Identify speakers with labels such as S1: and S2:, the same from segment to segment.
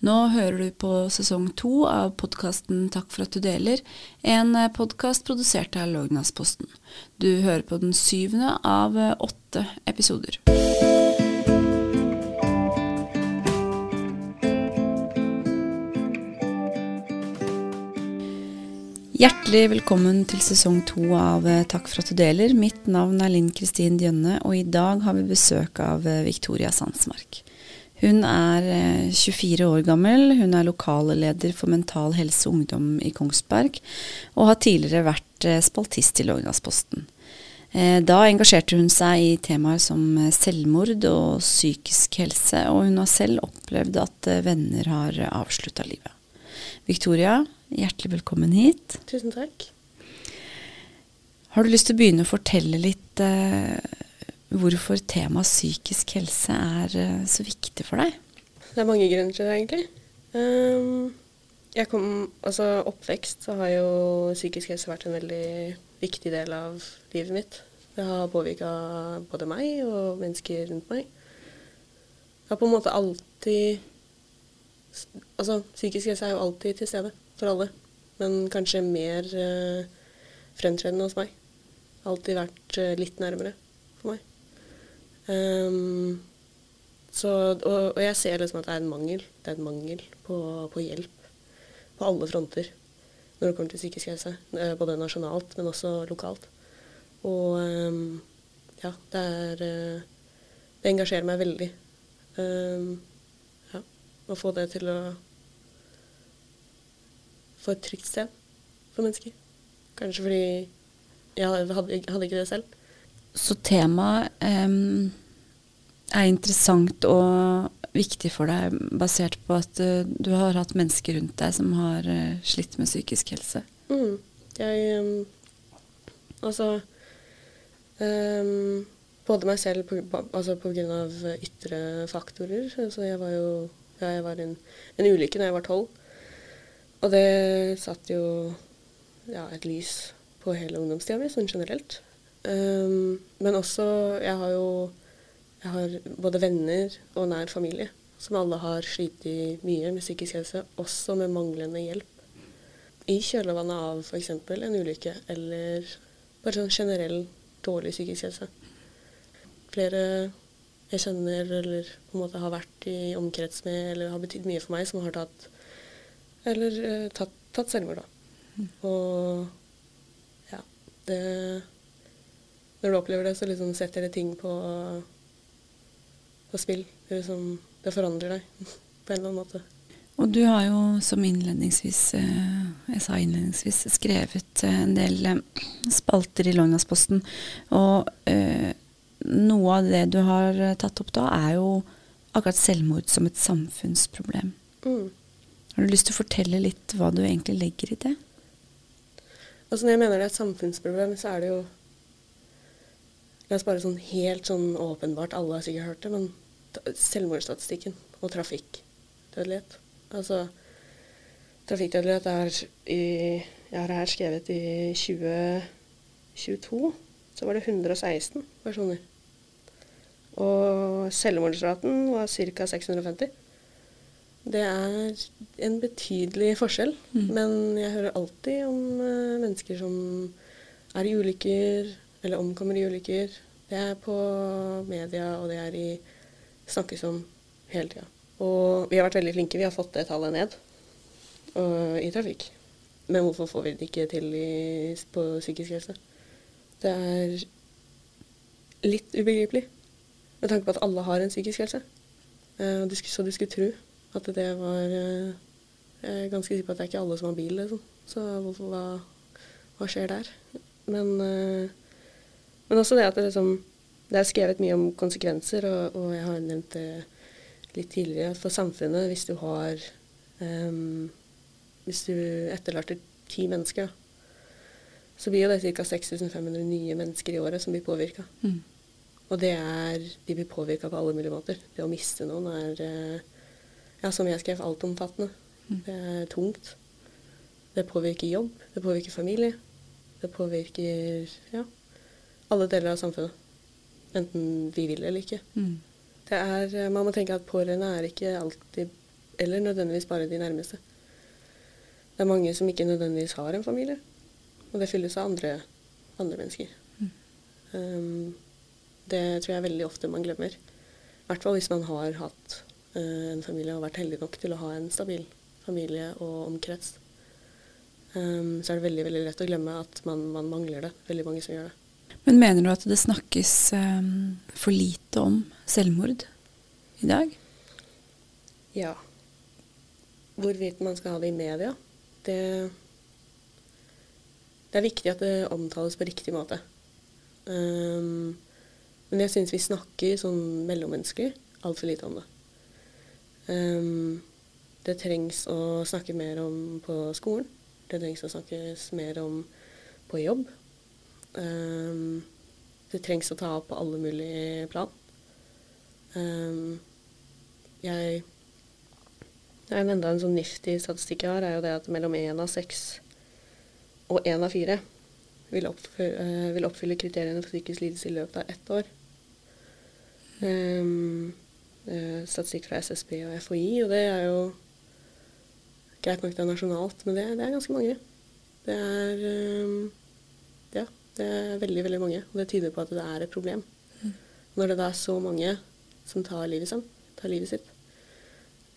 S1: Nå hører du på sesong to av podkasten Takk for at du deler, en podkast produsert av Lognasposten. Du hører på den syvende av åtte episoder. Hjertelig velkommen til sesong to av Takk for at du deler. Mitt navn er Linn Kristin Djønne, og i dag har vi besøk av Victoria Sandsmark. Hun er 24 år gammel, hun er lokalleder for Mental Helse Ungdom i Kongsberg, og har tidligere vært spaltist i Lågnadsposten. Da engasjerte hun seg i temaer som selvmord og psykisk helse, og hun har selv opplevd at venner har avslutta livet. Victoria, hjertelig velkommen hit.
S2: Tusen takk.
S1: Har du lyst til å begynne å fortelle litt eh, hvorfor temaet psykisk helse er uh, så viktig for deg?
S2: Det er mange grunner til det, egentlig. Um, jeg kom, altså Oppvekst så har jo psykisk helse vært en veldig viktig del av livet mitt. Det har påvirka både meg og mennesker rundt meg. Det har på en måte alltid Altså, psykisk helse er jo alltid til stede for alle, men kanskje mer uh, fremtredende hos meg. Alltid vært uh, litt nærmere. Um, så, og, og, jeg ser liksom at det er en mangel. Det er en mangel på, på, hjelp på alle fronter når det kommer til psykisk helse. Eh, både nasjonalt, men også lokalt. Og um, ja, det er eh, Det engasjerer meg veldig. Um, ja, å få det til å Få et trygt sted for mennesker. Kanskje fordi jeg hadde, hadde ikke det selv.
S1: Så temaet um, er interessant og viktig for deg basert på at uh, du har hatt mennesker rundt deg som har uh, slitt med psykisk helse?
S2: Mm. Jeg um, Altså um, Både meg selv på, altså av ytre faktorer. Altså jeg var jo jeg var en, en ulykke da jeg var tolv. Og det satt jo ja, et lys på hele ungdomstida mi, sånn generelt. Um, men også Jeg har jo jeg har både venner og nær familie som alle har slitt mye med psykisk helse, også med manglende hjelp. I kjølvannet av f.eks. en ulykke eller bare sånn generell dårlig psykisk helse. Flere jeg kjenner eller på en måte har vært i omkrets med eller har betydd mye for meg, som har tatt eller uh, tatt, tatt selvmord, da. Mm. Og ja, det når du opplever det, så liksom setter det ting på, på spill. Det, liksom, det, forandrer deg på en eller annen måte.
S1: Og du har jo, som innledningsvis, eh, jeg sa innledningsvis, skrevet eh, en del eh, spalter i Lågnadsposten. Og eh, noe av det du har tatt opp da, er jo akkurat selvmord som et samfunnsproblem. Mm. Har du lyst til å fortelle litt hva du egentlig legger i det?
S2: Altså Når jeg mener det er et samfunnsproblem, så er det jo Oss bare sånn helt sånn åpenbart, alle har sikkert hørt det, men selvmordsstatistikken og trafikkdødelighet. Altså trafikkdødelighet er i Jeg har her skrevet i 2022 så var det 116 personer. Og selvmordsraten var ca. 650. Det er en betydelig forskjell, mm. men jeg hører alltid om uh, mennesker som er i ulykker, eller omkommer i ulykker. Det er på media, og det er i snakkes om hele tida. Og vi har vært veldig flinke. Vi har fått det tallet ned og, i trafikk. Men hvorfor får vi det ikke til i, på psykisk helse? Det er litt ubegripelig med tanke på at alle har en psykisk helse. Uh, så du skulle tro at det var uh, Jeg er ganske sikker på at det er ikke alle som har bil, liksom. Så hvorfor, hva, hva skjer der? Men uh, men også det at det, liksom, det er skrevet mye om konsekvenser, og, og, jeg har nevnt det litt tidligere, at for samfunnet, hvis du har um, Hvis du etterlater ti mennesker, så blir jo det ca. 6500 nye mennesker i året som blir påvirka. Mm. Og det er De blir påvirka på alle mulige måter. Det å miste noen er eh, ja, som jeg skrev, altomfattende. Mm. Det er tungt. Det påvirker jobb, det påvirker familie. Det påvirker ja, alle deler av samfunnet. Enten vi vil eller ikke. Mm. Er, man må tenke at pårørende er ikke alltid eller nødvendigvis bare de nærmeste. Det er mange som ikke nødvendigvis har en familie, og det fylles av andre, andre mennesker. Mm. Um, det tror jeg veldig ofte man glemmer. I hvert fall hvis man har hatt uh, en familie og vært heldig nok til å ha en stabil familie og omkrets. Um, så er det veldig veldig lett å glemme at man, man, mangler det. Veldig mange som gjør det.
S1: Men mener du at det snakkes um, for lite om selvmord i dag?
S2: Ja. Hvorvidt man skal ha det i media, det, det er viktig at det omtales på riktig måte. Um, men jeg syns vi snakker sånn mellommenneskelig altfor lite om det. Um, det trengs å snakke mer om på skolen. Det trengs å snakkes mer om på jobb. Um, det trengs å ta opp på alle mulige plan. Um, jeg enda en sånn nifty statistikk jeg har, er jo det at mellom én av seks og én av fire vil oppfylle, uh, vil oppfylle, kriteriene for psykisk lidelse i løpet av ett år. Um, statistikk fra SSB og FHI, og det er jo greit nok det er nasjonalt, men det, det er ganske mange. Det er um, det er veldig, veldig mange. Og det tyder på at det er et problem. Mm. Når det da er så mange som tar livet, sin, tar livet sitt,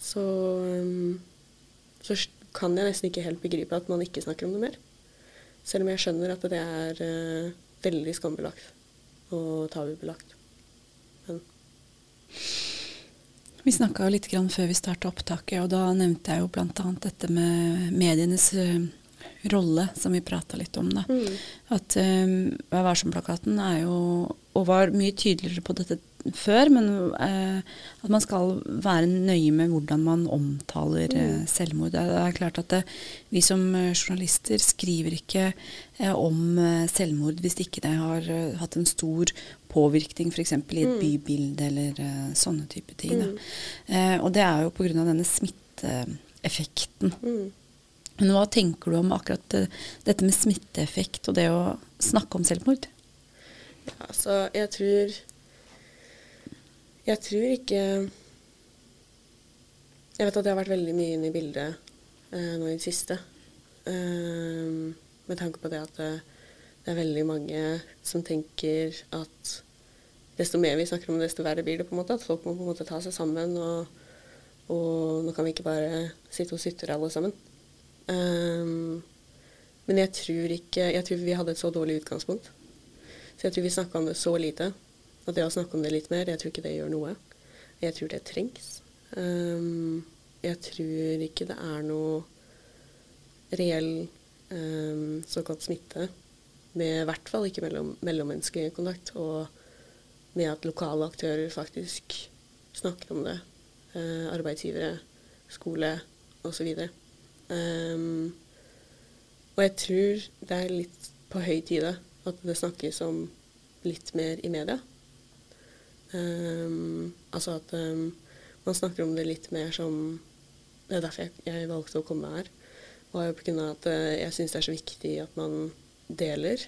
S2: så, um, så kan jeg nesten ikke helt begripe at man ikke snakker om det mer. Selv om jeg skjønner at det er uh, veldig skambelagt og tabubelagt. Men
S1: vi snakka litt før vi starta opptaket, og da nevnte jeg jo bl.a. dette med medienes uh, rolle, som vi prata litt om. da. Mm. At um, Vær varsom-plakaten er jo, og var mye tydeligere på dette før, men uh, at man skal være nøye med hvordan man omtaler uh, selvmord. Det er, det er, klart at det, vi som uh, journalister skriver ikke om selvmord hvis ikke det har hatt en stor påvirkning f.eks. i et mm. bybilde eller sånne type ting. Mm. og det er jo pga. denne smitteeffekten. Mm. Men hva tenker du om akkurat dette med smitteeffekt og det å snakke om selvmord?
S2: Ja, altså, jeg tror jeg tror ikke Jeg vet at det har vært veldig mye inne i bildet eh, nå i det siste. Eh, med tanke på det at det, det, er veldig mange som tenker at desto mer vi snakker om det, desto verre blir det. på en måte, At folk må på en måte ta seg sammen. Og, og nå kan vi ikke bare sitte og sutre alle sammen. Um, men jeg tror ikke Jeg tror vi hadde et så dårlig utgangspunkt. Så jeg tror vi snakka om det så lite at det å snakke om det litt mer, jeg tror ikke det gjør noe. Jeg tror det trengs. Um, jeg tror ikke det er noe reell um, såkalt smitte, med i hvert fall ikke mellom, mellommenneskelig kontakt, og med at lokale aktører faktisk snakker om det. Uh, arbeidsgivere, skole osv. Um, og jeg tror det er litt på høy tide at det snakkes om litt mer i media. Um, altså at um, man snakker om det litt mer som Det er derfor jeg, jeg valgte å komme her. Og grunn av at uh, jeg syns det er så viktig at man deler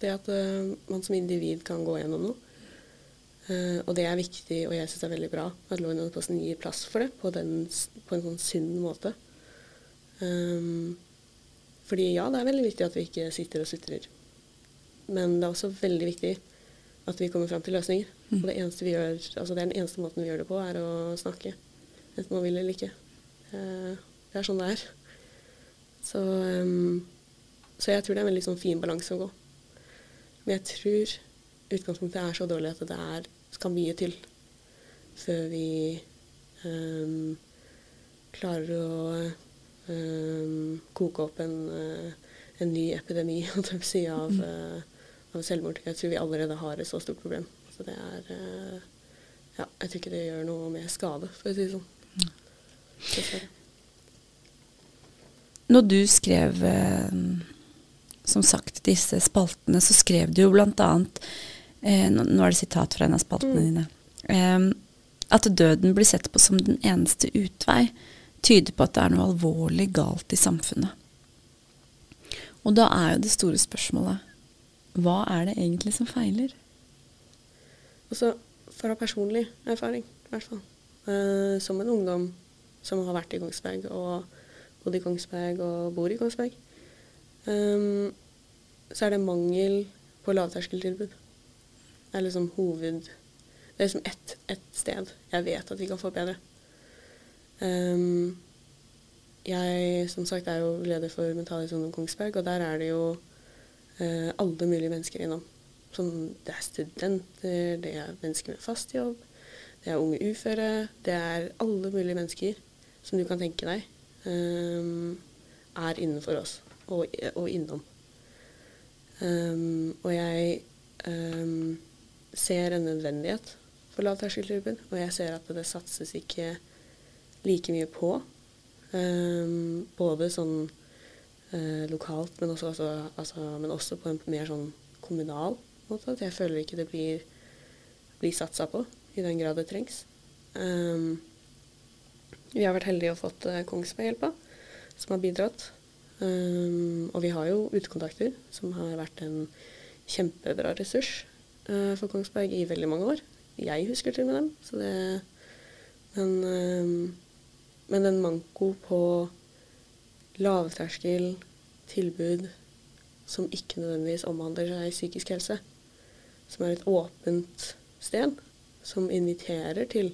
S2: det at uh, man som individ kan gå gjennom noe. Uh, og det er viktig, og jeg syns det er veldig bra at Lånposten gir plass for det på, den, på en sånn sunn måte. Um, fordi ja, det er veldig viktig at vi ikke sitter og sutrer. Men det er også veldig viktig at vi kommer fram til løsninger. Mm. Og det, eneste vi gjør, altså det er den eneste måten vi gjør det på, er å snakke. Enten man vil eller ikke. Uh, det er sånn det er. Så, um, så, jeg tror det er en veldig sånn fin balanse å gå. Men jeg tror utgangspunktet er så dårlig at det er, skal mye til før vi um, klarer å koke opp en, uh, en ny epidemi av, uh, av selvmord. Jeg tror vi allerede har et så stort problem. Så det er eh, Ja, jeg tror ikke det gjør noe med skade, for å si det sånn. Dessverre.
S1: Når du skrev eh, som sagt disse spaltene, så skrev du jo annet eh, Nå er det sitat fra en av spaltene mm. dine. Eh, at døden blir sett på som den eneste utvei, tyder på at det er noe alvorlig galt i samfunnet. Og da er jo det store spørsmålet hva er det egentlig som feiler?
S2: Altså, fra personlig erfaring, i hvert fall. Uh, som en ungdom som har vært i Kongsberg og bodd i Kongsberg og bor i Kongsberg, um, så er det mangel på lavterskeltilbud. Det er liksom hoved... Det er liksom ett et sted jeg vet at vi kan få bedre. Um, jeg som sagt er jo leder for Mental Helse Ungdom Kongsberg, og der er det jo uh, alle mulige mennesker innom. Som, det er studenter, det er mennesker med fast jobb, det er unge uføre. Det er alle mulige mennesker som du kan tenke deg um, er innenfor oss og, og innom. Um, og jeg um, ser en nødvendighet for lavterskelklubben, og jeg ser at det satses ikke like mye på. Um, både sånn uh, lokalt, men også, altså, altså, men også, på en mer sånn kommunal måte. At jeg føler ikke det blir, blir satsa på i den grad det trengs. Um, vi har vært heldige og fått uh, Kongsberg-hjelpa, som har bidratt. Um, og vi har jo utekontakter, som har vært en kjempebra ressurs uh, for Kongsberg i veldig mange år. Jeg husker til og med dem. Så det, men, um, men en manko på lavterskel tilbud som ikke nødvendigvis omhandler seg psykisk helse, som er et åpent sted, som inviterer til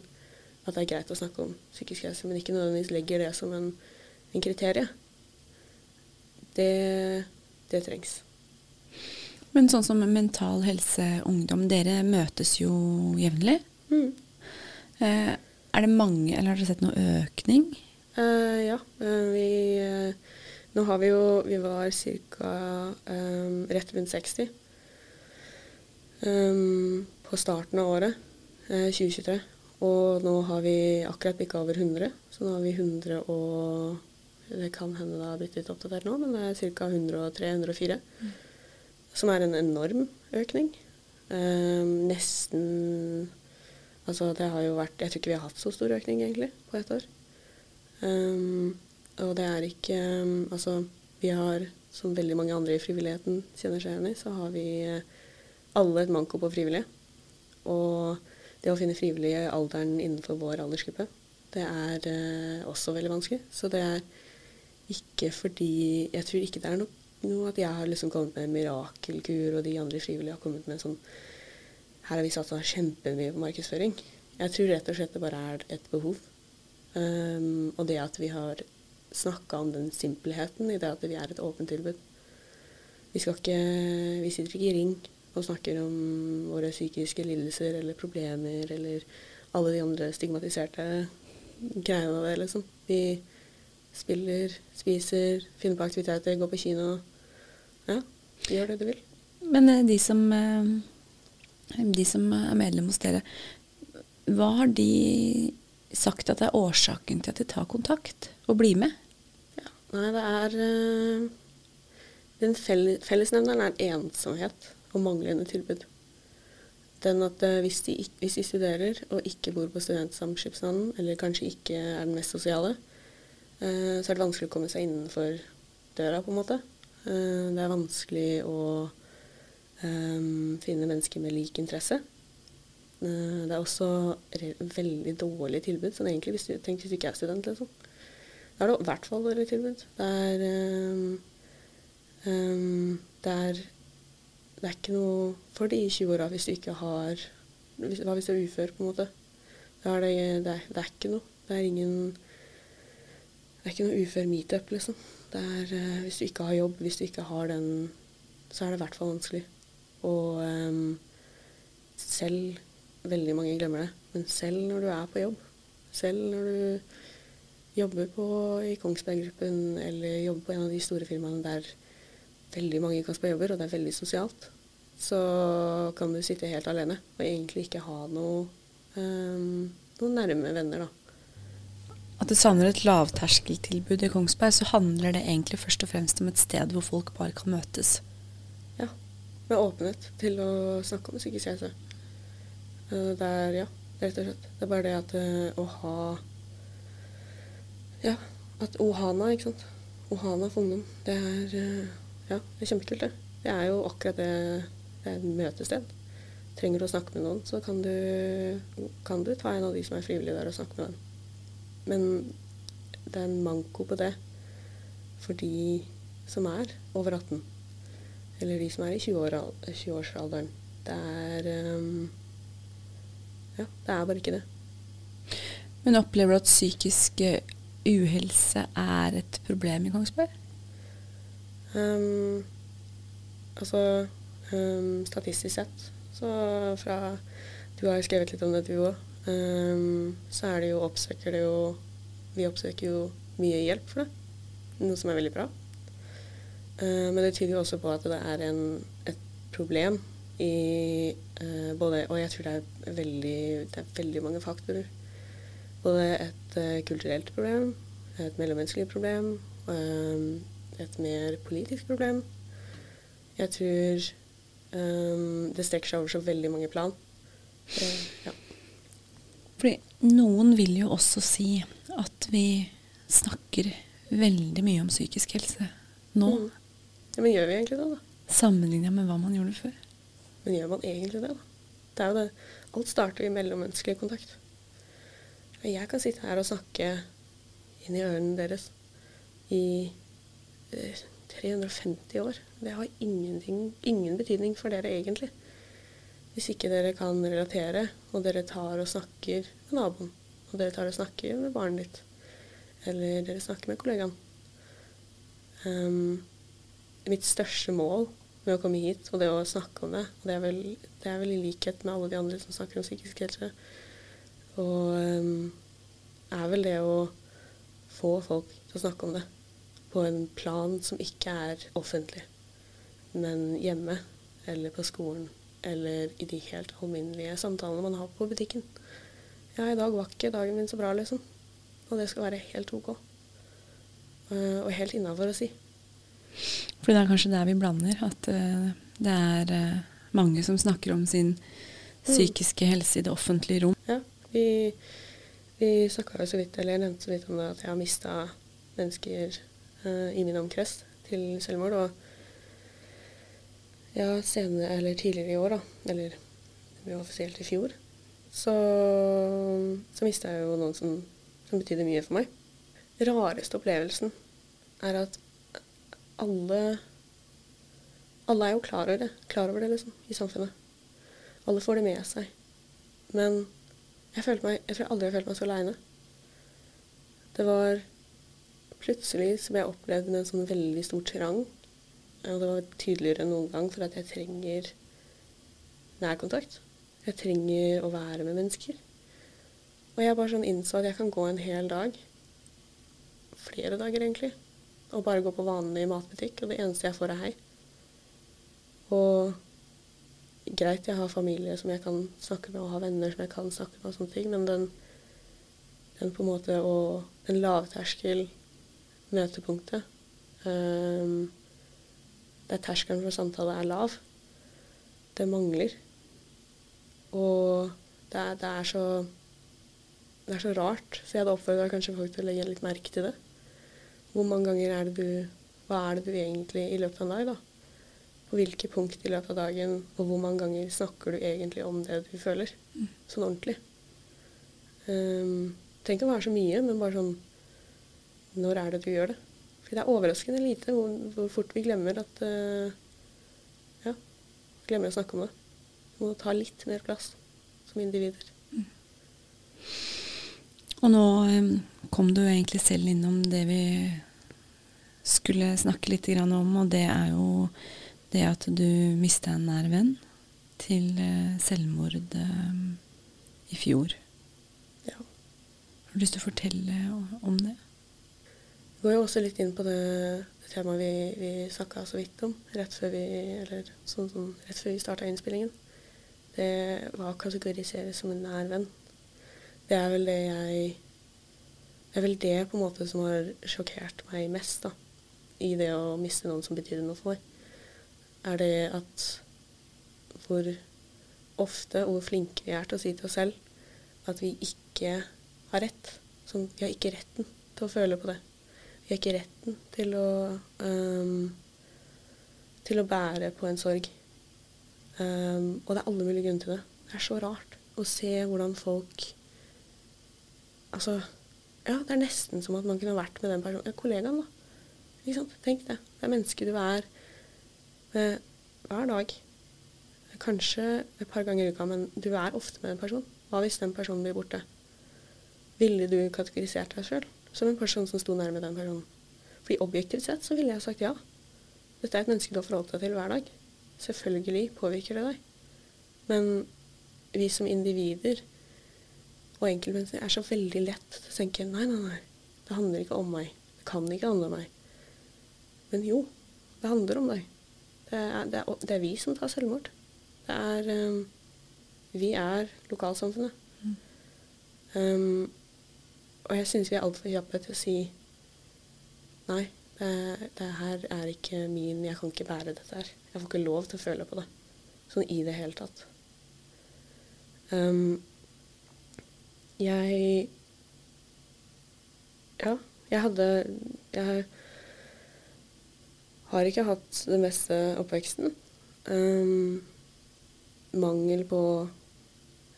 S2: at det er greit å snakke om psykisk helse, men ikke nødvendigvis legger det som en, en kriterie det, det trengs.
S1: Men sånn som Mental Helse Ungdom, dere møtes jo jevnlig. Mm. Eh, er det mange, eller har dere sett noe økning?
S2: Uh, ja. Eh, vi, eh, nå har vi jo Vi var ca. Um, rett rundt 60 um, på starten av året, 2023. Og nå har vi akkurat bikka over 100, så nå har vi 100 og det kan hende det har blitt litt oppdatert nå, men det er ca. 103-104. Mm. Som er en enorm økning. Um, nesten Altså det har jo vært Jeg tror ikke vi har hatt så stor økning egentlig på ett år. Um, og det er ikke um, Altså vi har, som veldig mange andre i frivilligheten kjenner seg igjen i, så har vi uh, alle et manko på frivillige. Og det å finne frivillige i alderen innenfor vår aldersgruppe, det er uh, også veldig vanskelig. Så det er ikke fordi Jeg tror ikke det er noe, noe at jeg har liksom kommet med en mirakelkur, og de andre frivillige har kommet med en sånn Her har vi satsa kjempemye på markedsføring. Jeg tror rett og slett det bare er et behov. Um, og det at vi har snakka om den simpelheten i det at vi er et åpent tilbud. Vi, ikke, vi sitter ikke i ring og snakker om våre psykiske lidelser eller problemer eller alle de andre stigmatiserte greiene av det, liksom. Vi Spiller, spiser, finner på aktiviteter, går på kino. Ja, gjør det du vil.
S1: Men eh, de som, eh, de som er medlem hos dere, hva har de sagt at er årsaken til at de tar kontakt og blir med?
S2: Ja, nei, det er uh, Den fellesnevneren er ensomhet og manglende tilbud. Den at uh, hvis, de, hvis, de, studerer og ikke bor på studentsamskipnaden, eller kanskje ikke er den mest sosiale, Eh, så er det vanskelig å komme seg innenfor døra, på en måte. Eh, det er vanskelig å um, finne mennesker med lik interesse. Uh, det er også veldig dårlig tilbud, sånn egentlig hvis du, tenk hvis du ikke er student, liksom. Da er det i hvert fall dårlig tilbud. Det er, um, um, det er det er ikke noe for de 20 åra hvis du ikke har Hva hvis du er ufør, på en måte? Da er det, det, er, det er ikke noe. Det er ingen det er ikke noe ufør meetup, liksom. Det er, uh, hvis du ikke har jobb, hvis du ikke har den, så er det i hvert fall vanskelig. Og um, selv Veldig mange glemmer det, men selv når du er på jobb, selv når du jobber på, i Kongsberg Gruppen eller jobber på en av de store firmaene der veldig mange i Kongsberg jobber, og det er veldig sosialt, så kan du sitte helt alene og egentlig ikke ha noe, um, noen nærme venner, da
S1: at det savner et lavterskeltilbud i Kongsberg, så handler det egentlig først og fremst om et sted hvor folk bare kan møtes.
S2: Med åpenhet til å snakke om psykisk helse. Eh, det er, ja, rett og slett. Det er bare det at eh, å ha Ja, at Ohana, ikke sant. Ohana for ungdom. Det er, eh, ja, det er kjempekult, det. Det er jo akkurat det Det er et møtested. Trenger du å snakke med noen, så kan du, kan du ta en av de som er frivillige der, og snakke med dem. Men det er en manko på det for de som er over 18. Eller de som er i 20-årsalderen. 20 det er um, Ja, det er bare ikke det.
S1: Men opplever du at psykisk eh, uhelse er et problem i Kongsberg?
S2: Um, altså um, statistisk sett, så fra Du har jo skrevet litt om det, du òg. Um, så er det jo oppsøker det jo Vi oppsøker jo mye hjelp for det. Noe som er veldig bra. Uh, men det tyder jo også på at det er en, et problem i uh, både Og jeg tror det er veldig, det er veldig mange faktorer. Både et uh, kulturelt problem, et mellommenneskelig problem, et mer politisk problem. Jeg tror det strekker seg over så veldig mange plan. ja.
S1: Fordi noen vil jo også si at vi snakker veldig mye om psykisk helse nå. Mm.
S2: Ja, Men gjør vi egentlig det, da?
S1: Sammenligna med hva man gjorde før.
S2: Men gjør man egentlig det, da? Det er jo det. Alt starter i mellommenneskelig kontakt. Jeg kan sitte her og snakke inn i ørene deres i eh, 350 år. Det har ingen betydning for dere egentlig. Hvis ikke dere kan relatere, og dere tar og snakker med naboen, og dere tar og snakker med barnet ditt, eller dere snakker med kollegaen. Um, mitt største mål med å komme hit, og det å snakke om det, og det er vel, det er vel i likhet med alle de andre som snakker om psykisk helse, og um, er vel det å få folk til å snakke om det på en plan som ikke er offentlig, men hjemme eller på skolen eller i de helt alminnelige samtalene man har på butikken. Ja, i dag var ikke dagen min så bra, liksom. Og det skal være helt OK. Uh, og helt innafor å si.
S1: For det er kanskje der vi blander, at uh, det er uh, mange som snakker om sin mm. psykiske helse i det offentlige rom.
S2: Ja, vi, vi snakka jo så vidt, eller jeg nevnte så vidt om det, at jeg har mista mennesker i min omkrets til selvmord. og ja, senere, eller tidligere i år, da. Eller det ble offisielt i fjor. Så, så mista jeg jo noen som, som betydde mye for meg. Rareste opplevelsen er at alle Alle er jo klar over det, klar over det liksom, i samfunnet. Alle får det med seg. Men jeg, meg, jeg tror aldri jeg har følt meg så aleine. Det var plutselig som jeg opplevde en sånn veldig stor trang og det var tydeligere enn noen gang for at jeg trenger nærkontakt. Jeg trenger å være med mennesker. Og jeg bare sånn innså at jeg kan gå en hel dag, flere dager egentlig, og bare gå på vanlig matbutikk, og det eneste jeg får, er hei. Og greit, jeg har familie som jeg kan snakke med, og har venner som jeg kan snakke med, og sånne ting, men den, den på en måte og den lavterskel møtepunktet um, der terskelen for samtale er lav. Det mangler. Og det er, det er, så det er så rart. Så jeg hadde oppfordra kanskje folk til å legge litt merke til det. Hvor mange ganger er det du Hva er det du egentlig i løpet av en dag, da? På hvilke punkt i løpet av dagen, og hvor mange ganger snakker du egentlig om det du føler? Mm. Sånn ordentlig. Um, Tenk å være så mye, men bare sånn Når er det du gjør det? For det er overraskende lite hvor, hvor fort vi glemmer at uh, Ja, glemmer å snakke om det. Vi må ta litt mer plass som individer. Mm.
S1: Og nå um, kom du egentlig selv innom det vi skulle snakke litt om, og det er jo det at du mista en nær venn til uh, selvmord um, i fjor.
S2: Ja.
S1: Har du lyst til å fortelle om det?
S2: Vi går jo også litt inn på det, det temaet vi, vi snakka så vidt om rett før vi, eller sånn, sånn, rett før vi starta innspillingen. Det var kategoriseres som en nær venn. Det er vel det jeg Det er vel det på en måte som har sjokkert meg mest da, i det å miste noen som betyr noe for meg. Er det at hvor ofte og hvor flinke vi er til å si til oss selv at vi ikke har rett. Som, vi har ikke retten til å føle på det. Vi har ikke retten til å um, til å bære på en sorg. Um, og det er alle mulige grunner til det. Det er så rart å se hvordan folk Altså, Ja, det er nesten som at man kunne vært med den personen. Ja, kollegaen, da. Ikke sant? Tenk det. Det er mennesket du er med hver dag. Kanskje et par ganger i uka, men du er ofte med en person. Hva hvis den personen blir borte? Ville du kategorisert deg sjøl som en person som sto nærme den personen? Fordi objektivt sett så ville jeg sagt ja. Dette er et menneske du har forholdt deg til hver dag. Selvfølgelig påvirker det deg. Men vi som individer og enkeltmennesker er så veldig lett til å tenke nei, nei, nei, det handler ikke om meg. Det kan ikke handle om meg. Men jo, det handler om deg. Det er, det er, det er vi som tar selvmord. Det er um, Vi er lokalsamfunnet. Mm. Um, og jeg syns vi er altfor kjappe til å si nei, det, det, her er ikke min Jeg kan ikke bære dette her. Jeg får ikke lov til å føle på det. Sånn i det hele tatt. Um, jeg Ja, jeg hadde Jeg har ikke hatt det meste oppveksten. Um, mangel på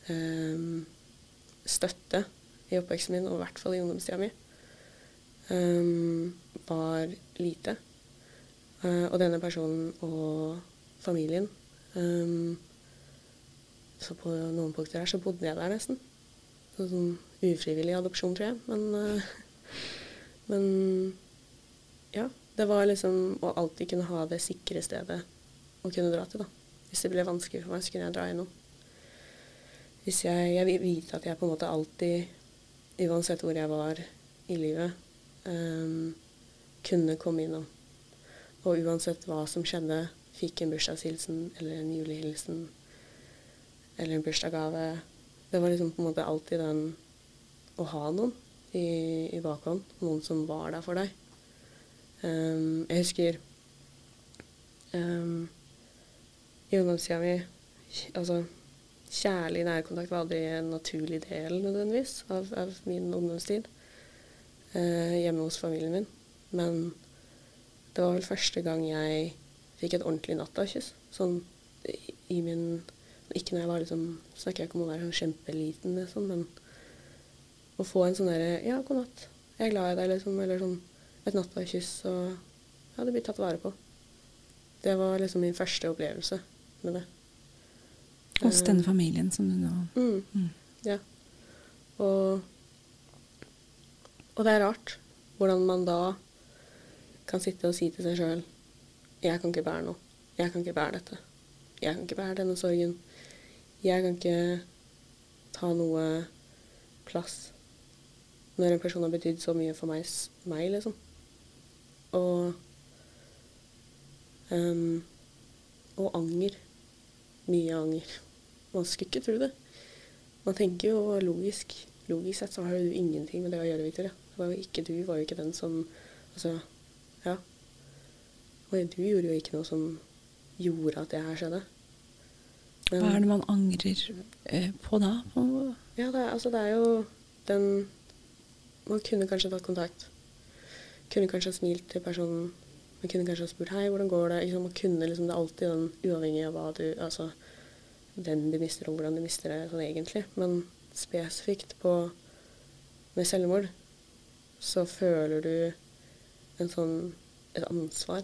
S2: um, støtte i oppveksten min, og i hvert fall i ungdomstida mi, um, var lite. Uh, og denne personen og familien Så på noen punkter her så bodde jeg der nesten. Sånn ufrivillig adopsjon, tror jeg. Men, uh, men ja. Det var liksom å alltid kunne ha det sikre stedet å kunne dra til, da. Hvis det ble vanskelig for meg, så kunne jeg dra innom. Hvis jeg, jeg vil vite at jeg på en måte alltid, uansett hvor jeg var i livet, um, kunne komme innom. Og uansett hva som skjedde, fikk en bursdagshilsen eller en julehilsen eller en bursdagsgave. Det var liksom på en måte alltid den å ha noen i, i bakhånd. Noen som var der for deg. Um, jeg husker um, i ungdomstida mi Altså, kjærlig nærkontakt var aldri en naturlig del nødvendigvis av, av min ungdomstid uh, hjemme hos familien min. Men det var vel første gang jeg fikk et ordentlig nattakyss. Sånn i min Ikke når jeg var liksom Snakker jeg ikke om å være sånn kjempeliten, liksom, men å få en sånn derre Ja, god natt. Jeg er glad i deg, liksom. Eller sånn et nattakyss, og ja, det blir tatt vare på. Det var liksom min første opplevelse med det.
S1: Hos denne eh, familien som du nå
S2: mm, mm. Ja. Og, og det er rart hvordan man da kan sitte og si til seg sjøl Jeg kan ikke bære noe. Jeg kan ikke bære dette. Jeg kan ikke bære denne sorgen. Jeg kan ikke ta noe plass når en person har betydd så mye for meg, meg liksom. Og um, og anger. Mye anger. Man skulle ikke tro det. Man tenker jo logisk. Logisk sett så har jo du ingenting med det å gjøre, Victoria. Det var jo ikke du var jo ikke den som Altså, ja. Og du gjorde jo ikke noe som gjorde at det her skjedde.
S1: Hva er det man angrer eh, på da?
S2: Ja, det er, altså det er jo den Man kunne kanskje tatt kontakt kunne kanskje smilt til personen. Man kunne kanskje spurt 'hei, hvordan går det?' Liksom, man kunne liksom, Det er alltid den, uavhengig av hva du Altså hvem du mister, og hvordan du mister det sånn egentlig. Men spesifikt på med selvmord så føler du en sånn et ansvar.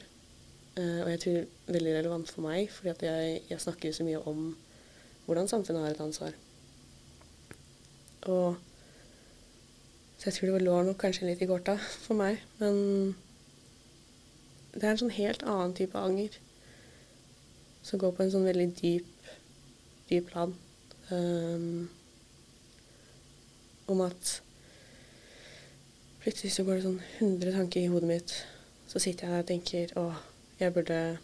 S2: Uh, og jeg tror veldig relevant for meg, fordi jeg, jeg snakker så mye om hvordan samfunnet har et ansvar. Og så jeg tror det lå nok kanskje litt i korta for meg. Men det er en sånn helt annen type anger som går på en sånn veldig dyp, dyp plan. Um, om at plutselig så går det sånn 100 tanker i hodet mitt. Så sitter jeg der og tenker å, jeg burde,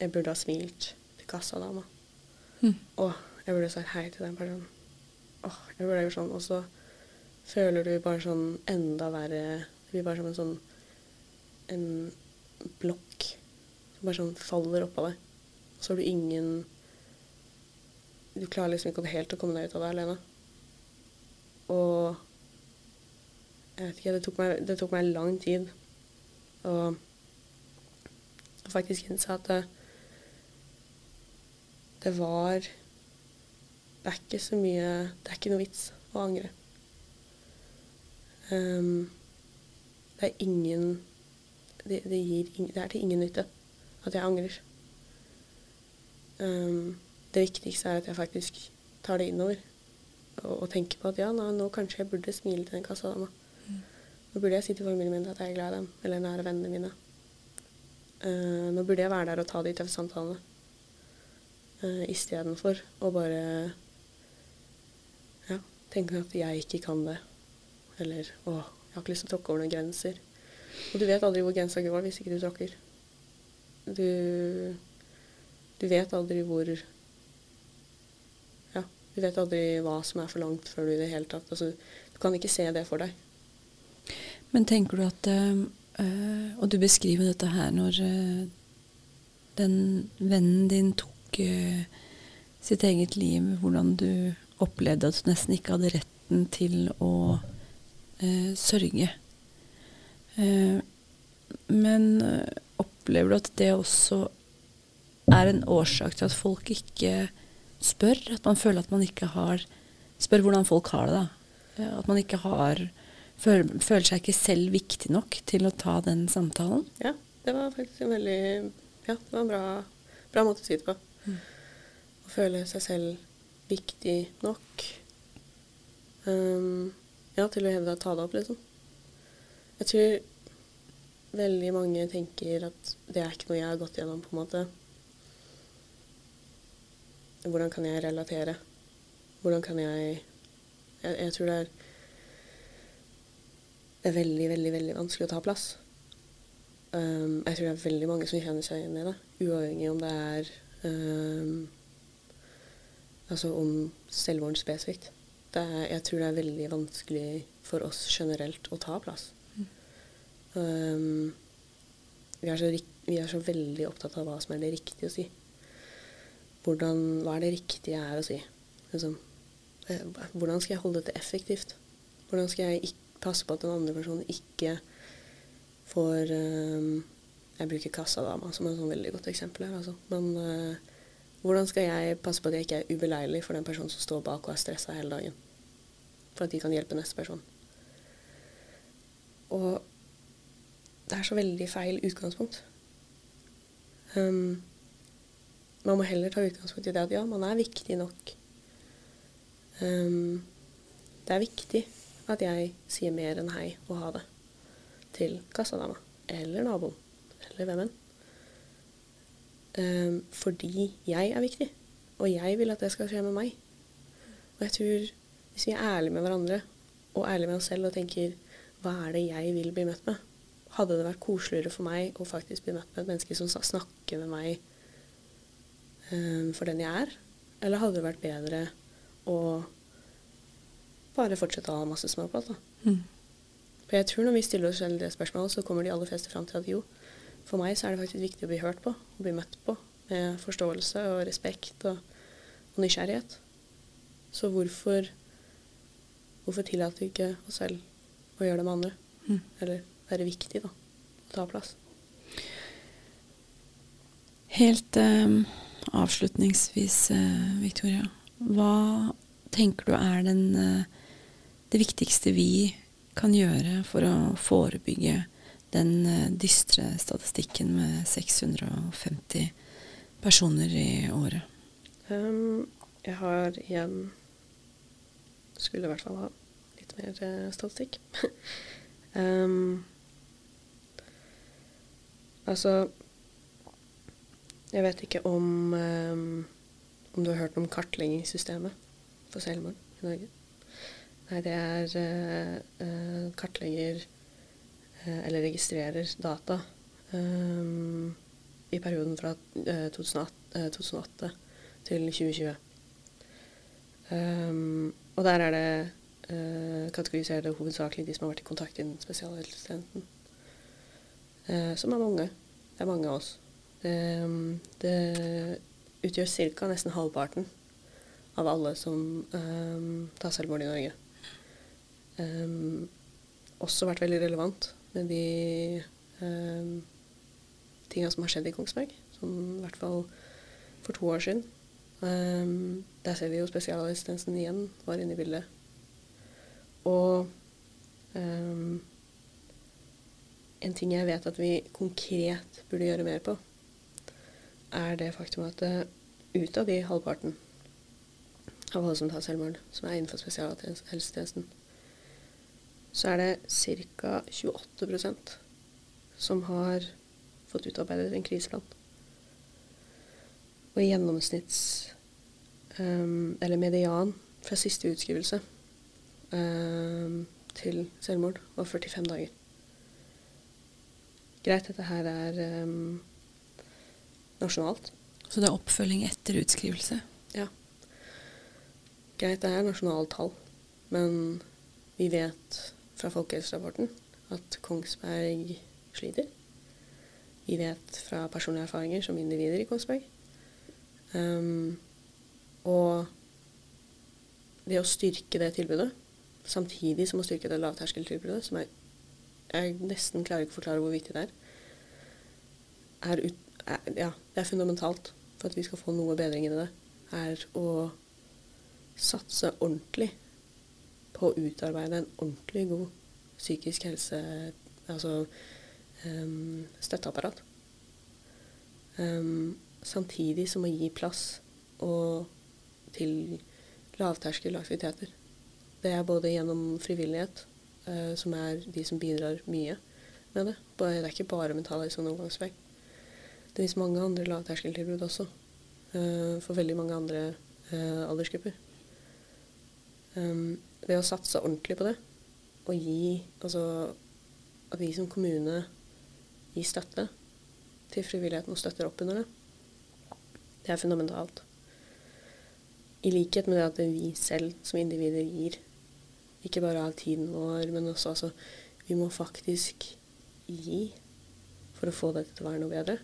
S2: jeg burde ha smilt til kassadama. Mm. Og jeg burde sagt hei til den personen. Åh, jeg burde ha gjort sånn. Og så føler du bare sånn enda verre Det blir bare som en sånn en blokk som bare sånn faller oppå deg. Og så har du ingen Du klarer liksom ikke helt å komme deg ut av det alene. Og jeg vet ikke, det tok meg, det tok meg lang tid å faktisk innse at det, det var Det er ikke så mye Det er ikke noe vits å angre. Um, det er ingen det, det, gir, det, er til ingen nytte at jeg angrer. Um, det viktigste er at jeg faktisk tar det innover og, og tenker på at ja, nå, nå, kanskje jeg burde smile til den kassadama. Mm. Nå burde jeg si til familien min at jeg er glad i dem, eller nære vennene mine. Uh, nå burde jeg være der og ta de tøffe samtalene. Uh, Istedenfor å bare ja, tenke at jeg ikke kan det. Eller å, jeg har ikke lyst til å tråkke over noen grenser. Og du vet aldri hvor grensa går hvis ikke du tråkker. Du, du vet aldri hvor Ja, du vet aldri hva som er for langt før du i det hele tatt altså, Du kan ikke se det for deg.
S1: Men tenker du at øh, Og du beskriver dette her når uh, den vennen din tok uh, sitt eget liv, hvordan du opplevde at du nesten ikke hadde retten til å sørge. Men opplever du at det også er en årsak til at folk ikke spør? At man føler at man ikke har Spør hvordan folk har det, da. At man ikke har føler, føler, seg ikke selv viktig nok til å ta den samtalen?
S2: Ja, det var faktisk en veldig Ja, det var en bra, bra måte å si det på. Mm. Å føle seg selv viktig nok. Um, ja, til å hevde å ta det opp, liksom. Jeg tror veldig mange tenker at det er ikke noe jeg har gått gjennom, på en måte. Hvordan kan jeg relatere? Hvordan kan jeg Jeg, jeg tror det er, det er veldig, veldig, veldig vanskelig å ta plass. Um, jeg tror det er veldig mange som kjenner seg igjen i det, uavhengig om det er um, Altså om selvmord spesifikt. jeg tror det er veldig vanskelig for oss generelt å ta plass. Um, vi, er så, vi, er så, veldig opptatt av hva som er det riktige å si. Hvordan, hva er det riktige er å si? Liksom, eh, hvordan skal jeg holde dette effektivt? Hvordan skal jeg passe på at den andre personen ikke får um, Jeg bruker kassadama som et sånn veldig godt eksempel her. Altså. Men uh, hvordan skal jeg passe på at jeg ikke er ubeleilig for den personen som står bak og er stressa hele dagen? For at de kan hjelpe neste person. Og det er så veldig feil utgangspunkt. Um, man må heller ta utgangspunkt i det at ja, man er viktig nok. Um, det er viktig at jeg sier mer enn hei og ha det til kassadama eller naboen eller hvem enn. Um, fordi jeg er viktig, og jeg vil at det skal skje med meg. Og jeg tror hvis vi er ærlige med hverandre og ærlige med oss selv og tenker hva er det jeg vil bli møtt med, hadde det vært koseligere for meg å faktisk bli møtt med et menneske som snakker med meg um, for den jeg er? Eller hadde det vært bedre å bare fortsette å ha masse småprat. Mm. For jeg tror når vi stiller oss selv det spørsmålet, så kommer de aller fleste fram til at jo, for meg så er det faktisk viktig å bli hørt på og bli møtt på med forståelse og respekt og, og nysgjerrighet. Så hvorfor, hvorfor tillater vi ikke oss selv å gjøre det med andre? Mm. Eller være viktig, da. Ta plass.
S1: Helt eh, avslutningsvis, eh, Victoria. Hva tenker du er den, eh, det viktigste vi kan gjøre for å forebygge den eh, dystre statistikken med 650 personer i året?
S2: Um, jeg har igjen Skulle i hvert fall ha litt mer eh, statistikk. um, Altså Jeg vet ikke om, um, om du har hørt om kartleggingssystemet for selvmord i Norge? Nei, det er uh, kartlegger uh, eller registrerer data um, i perioden fra uh, 2008, 2008, til 2020. Um, og der er det uh, kategoriserte hovedsakelig de som har vært i kontakt innen spesialhelsetjenesten. Som er mange. Det er mange av oss. Det, det utgjør ca. nesten halvparten av alle som um, tar selvmord i Norge. Um, også vært veldig relevant med de um, tinga som har skjedd i Kongsberg. Som i hvert fall for to år siden. Um, der ser vi jo spesialhelsetjenesten igjen var inne i bildet. Og Um, en ting jeg vet at vi konkret burde gjøre mer på, er det faktum at uh, ut av de halvparten av alle som tar selvmord, som er innenfor spesialhelsetjenesten, så er det ca. 28% som har fått utarbeidet en kriseplan. Og i gjennomsnitts um, Eller median fra siste utskrivelse um, til selvmord var 45 dager. Greit, dette her er um, nasjonalt.
S1: Så det er oppfølging etter utskrivelse?
S2: Ja. Greit, det er nasjonale tall, men vi vet fra folkehelserapporten at Kongsberg sliter. Vi vet fra personlige erfaringer som individer i Kongsberg. Um, og det å styrke det tilbudet, samtidig som å styrke det lavterskeltilbudet, som jeg, jeg nesten klarer ikke å forklare hvor viktig det er, er, ut, er, ja, det er fundamentalt for at vi skal få noe bedring i det, er å satse ordentlig på å utarbeide en ordentlig god psykisk helse Altså um, støtteapparat. Um, samtidig som å gi plass og til lavterskelaktiviteter. Det er både gjennom frivillighet, uh, som er de som bidrar mye med det. Det er ikke bare Mental Helse og Omgangsvei. Det finnes mange andre lavterskeltilbud også, uh, for veldig mange andre uh, aldersgrupper. Um, ved å satse ordentlig på det, og gi Altså at vi som kommune gir støtte til frivilligheten og støtter opp under det, det er fundamentalt. I likhet med det at vi selv som individer gir, ikke bare av tiden vår, men også altså Vi må faktisk gi for å få dette til å være noe bedre.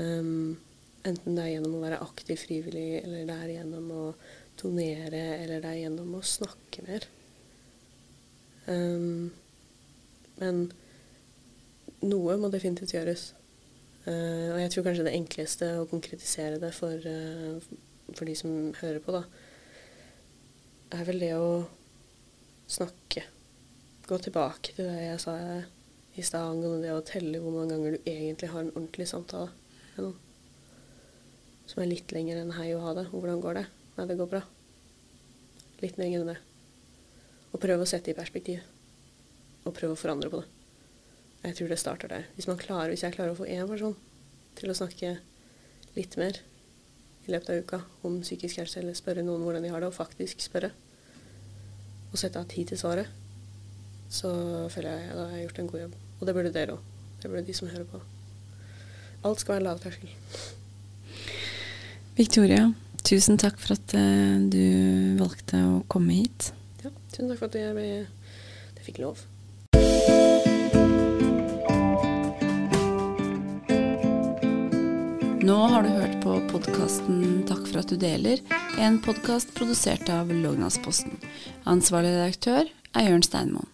S2: Um, enten det er gjennom å være aktiv frivillig, eller det er gjennom å donere, eller det er gjennom å snakke mer. Um, men noe må definitivt gjøres. Uh, og jeg tror kanskje det enkleste å konkretisere det for, uh, for de som hører på, da, er vel det å snakke. Gå tilbake til det jeg sa i stad angående det å telle hvor mange ganger du egentlig har en ordentlig samtale med noen. Som er litt lenger enn 'hei og ha det'. Hvordan går det? Nei, det går bra. Litt lenger enn det. Og prøve å sette i perspektiv. Og prøve å forandre på det. Jeg tror det starter der. Hvis, klarer, hvis jeg klarer å få én person til å snakke litt mer i løpet av uka om psykisk helse, eller spørre noen hvordan de har det, og faktisk spørre, og sette av tid til svaret, så føler jeg at jeg har gjort en god jobb. Og det burde dere òg. Det burde de som hører på. Alt skal være lavterskel.
S1: Victoria, tusen takk for at uh, du valgte å komme hit.
S2: Ja, tusen takk for at jeg, ble, jeg fikk lov.
S1: Nå har du hørt på podkasten Takk for at du deler, en podkast produsert av Lognasposten. Ansvarlig redaktør er Jørn Steinmoen.